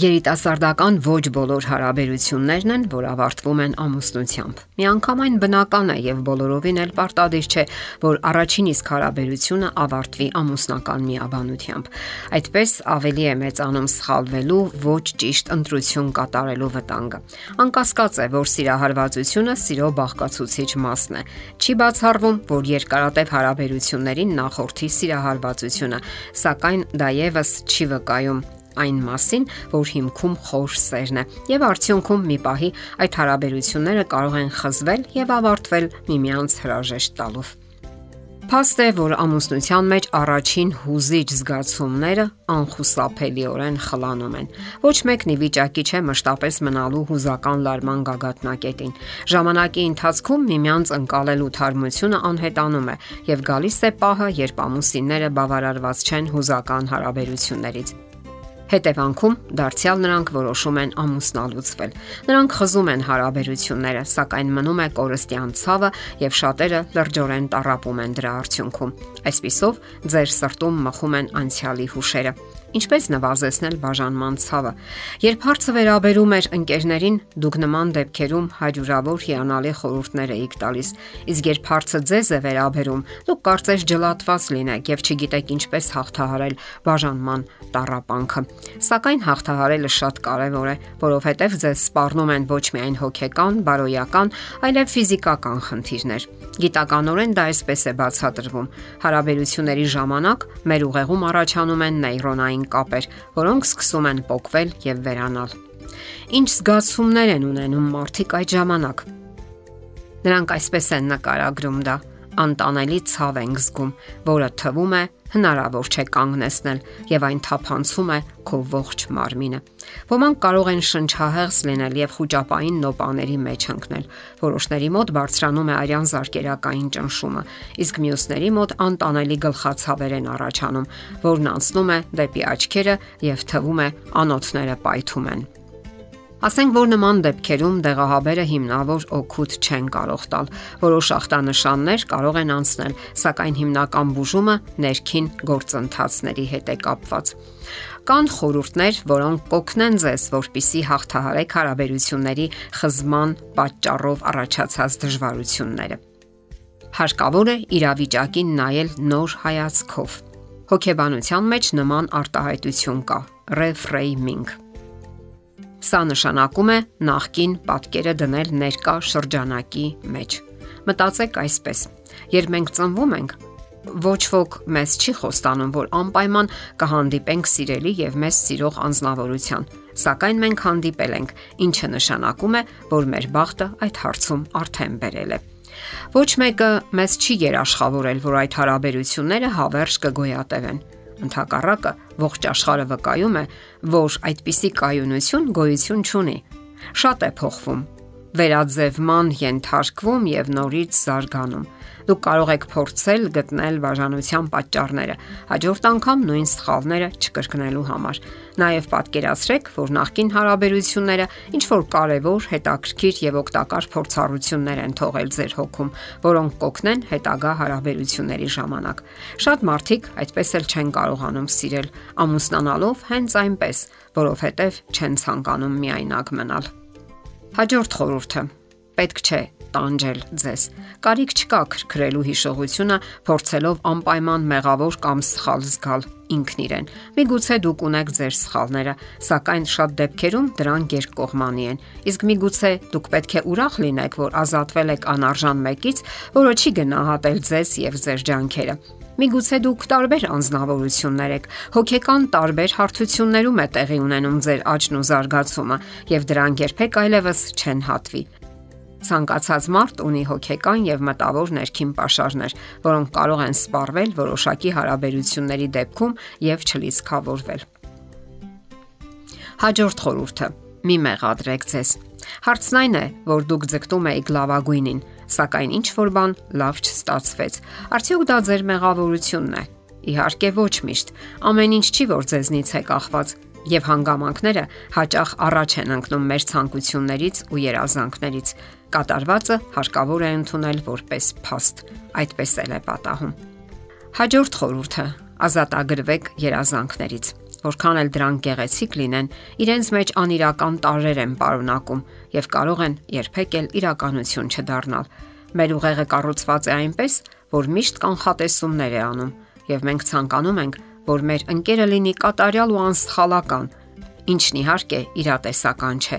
Երիտասարդական ոչ բոլոր հարաբերություններն են, որ ավարտվում են ամուսնությամբ։ Միանգամայն բնական է եւ բոլորովին էլ պարտադիր չէ, որ առաջին իսկ հարաբերությունը ավարտվի ամուսնական միաբանությամբ։ Այդպես ավելի է մեծանում սխալվելու ոչ ճիշտ ընտրություն կատարելու վտանգը։ Անկասկած է, որ սիրահարվածությունը սիրո բաղկացուցիչ մասն է։ Չի բացառվում, որ երկարատև հարաբերություններին նախորդի սիրահարվածությունը, սակայն դա եւս չի վկայում այն մասին, որ հիմքում խոր սերն է եւ արդյունքում մի պահի այդ հարաբերությունները կարող են խզվել եւ ավարտվել միմյանց հրաժեշտ տալով։ Փաստ է, որ ամուսնության մեջ առաջին հուզիչ զգացումները անխուսափելիորեն խլանում են։ Ոչ մեկն ի վիճակի չէ մշտապես մնալու հուզական լարման գագաթնակետին։ Ժամանակի ընթացքում միմյանց ընկալելու թարմությունը անհետանում է եւ գալիս է պահը, երբ ամուսինները բավարարված չեն հուզական հարաբերություններից։ Հետևանքում դարձյալ նրանք որոշում են ամուսնալուծվել։ Նրանք խզում են հարաբերությունները, սակայն մնում է կորստյան ցավը եւ շատերը լրջորեն տարապում են դրա արդյունքում։ Այսպիսով ձեր սրտում մխում են անցյալի հուշերը։ Ինչպես նվազեցնել բաժանման ցավը։ Երբ հարցը վերաբերում էր ընկերներին, դուք նման դեպքերում հարյուրավոր հիանալի խորհուրդներ եք տալիս։ Իսկ երբ հարցը ձեզ է վերաբերում, դուք կարծես ջլատված լինեք եւ չգիտեք ինչպես հաղթահարել բաժանման տառապանքը։ Սակայն հաղթահարելը շատ կարևոր է, որովհետեւ ձեզ սպառնում են ոչ միայն հոգեկան, բարոյական, այլև ֆիզիկական խնդիրներ։ Գիտականորեն դա այսպես է բացատրվում։ Հարաբերությունների ժամանակ մեր ուղեղում առաջանում են նեյրոնային կապեր, որոնք սկսում են փոկվել եւ վերանալ։ Ինչ զգացումներ են ունենում մարդիկ այդ ժամանակ։ Նրանք այսպես են նկարագրում դա. Անտանելի ցավ ենք զգում, որը թվում է հնարավոր չէ կանգնեցնել եւ այն թափանցում է քո ողջ մարմինը։ Ոմանք կարող են շնչահեղս լինել եւ խոճապային նոպաների մեջ ընկնել։ Որոշների մոտ բարձրանում է արյան զարկերակային ճնշումը, իսկ մյուսների մոտ անտանելի գլխացավեր են առաջանում, որն անցնում է դեպի աչքերը եւ թվում է անոթները պայթում են։ Ասենք որ նման դեպքերում դեղահաբերը հիմնավոր օգուտ չեն կարող տալ։ Որոշ ախտանշաններ կարող են անցնել, սակայն հիմնական բուժումը ներքին գործընթացների հետ է կապված։ Կան խորհուրդներ, որոնք կօգնեն ձեզ, որpիսի հաղթահարեք հարաբերությունների խզման պատճառով առաջացած դժվարությունները։ Հարկավոր է իրավիճակին նայել նոր հայացքով։ Հոգեբանության մեջ նման արտահայտություն կա՝ reframing Սա նշանակում է նախքին պատկերը դնել ներկա շրջանակի մեջ։ Մտածեք այսպես. երբ մենք ծնվում ենք, ոչ ոք մեզ չի խոստանում, որ անպայման կհանդիպենք սիրելի եւ մեզ սիրող անznավորության, սակայն մենք հանդիպել ենք, ինչը նշանակում է, որ մեր բախտը այդ հարցում արդեն բերել է։ Ոչ մեկը մեզ չի երաշխավորել, որ այդ հարաբերությունները հավերժ կգոյատևեն Ընթակառակը ողջ աշխարհը վկայում է, որ այդպիսի կայունություն գոյություն չունի։ Շատ է փոխվում, վերաձևման ենթարկվում եւ նորից զարգանում։ Դուք կարող եք փորձել գտնել բաժանության պատճառները, հաջորդ անգամ նույն սխալները չկրկնելու համար։ Նաև պատկերացրեք, որ նախկին հարաբերությունները ինչ որ կարևոր, հետաքրքիր եւ օգտակար փորձառություններ են թողել ձեր հոգում, որոնք կօգնեն հետագա հարաբերությունների ժամանակ։ Շատ մարդիկ այդպես էլ չեն կարողանում սիրել, ամուսնանալով հենց այնպես, որովհետեւ չեն ցանկանում միայնակ մնալ։ Հաջորդ խորհուրդը. Պետք չէ տանջել ձեզ։ Կարիք չկա քրքրելու հիշողությունը, փորձելով անպայման մեղավոր կամ սխալ զգալ ինքն իրեն։ Միգուցե դուք ունեք ձեր սխալները, սակայն շատ դեպքերում դրանք երկկողմանի են։ Իսկ միգուցե դուք պետք է ուրախ լինեք, որ ազատվել եք անարժան մեկից, որը չի գնահատել ձեզ եւ ձեր ջանքերը։ Միգուցե դուք տարբեր անznավորություններ եք, հոգեկան տարբեր հարթություններում է տեղի ունենում ձեր աճն ու զարգացումը, եւ դրանք երբեք այլևս չեն հատվի։ Ցանկացած մարդ ունի հոգեկան եւ մտավոր ներքին ապաշարներ, որոնք կարող են սպառվել որոշակի հարաբերությունների դեպքում եւ չլիցքավորվել։ Հաջորդ խորհուրդը՝ մի մեղադրեք ձեզ։ Հարցն այն է, որ դուք ձգտում եք լավագույնին, սակայն ինչ որ բան լավ չստացվեց։ Արդյոք դա ձեր մեղավորությունն է։ Իհարկե ոչ միշտ։ Ամեն ինչ չի որ ձեզնից է կախված եւ հանգամանքները հաճախ առաջ են ընկնում մեր ցանկություններից ու երազանքներից։ Կատարվածը հարկավոր է ընդունել որպես փաստ։ Այդպես էլ է պատահում։ Հաջորդ խորհուրդը՝ ազատագրվեք երազանքներից։ որքան էլ դրանք գեղեցիկ լինեն, իրենց մեջ անիրական տարրեր են պարունակում եւ կարող են երբեք էլ իրականություն չդառնալ։ Մեր ուղեղը կառուցված է այնպես, որ միշտ կանխատեսումներ է անում եւ մենք ցանկանում ենք, որ մեր ընկերը լինի կատարյալ ու անսխալական, ինչն իհարկե իրատեսական չէ։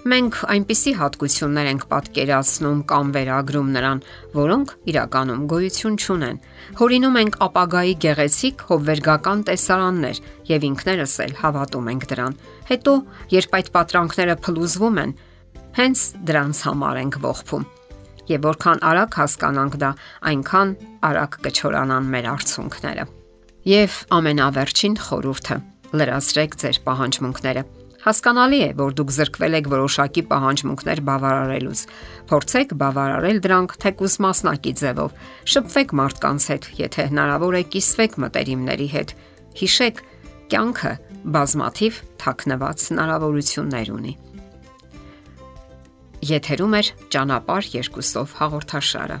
Մենք այնպիսի հատկություններ ենք պատկերացնում կամ վերագրում նրան, որոնք իրականում գոյություն չունեն։ Հորինում ենք ապագայի գեղեցիկ հովվերգական տեսարաններ եւ ինքներս էլ հավատում ենք դրան։ Հետո, երբ այդ պատրանքները փլուզվում են, հենց դրանց համար ենք ողբում եւ որքան արագ հասկանանք դա, այնքան արագ կչորանան մեր արցունքները։ Եվ ամենավերջին խորհուրդը՝ լրացրեք ձեր պահանջմունքները։ Հասկանալի է, որ դուք զրկվել եք որոշակի պահանջմունքներ բավարարելուց։ Փորձեք բավարարել դրանք թեկուզ մասնակի ձևով։ Շփվեք մարդկանց հետ, եթե հնարավոր է, կիսվեք մտերիմների հետ։ Հիշեք, կյանքը բազմաթիվ թաքնված հնարավորություններ ունի։ Եթերում է ճանապարհ երկուսով հաղորդաշարը։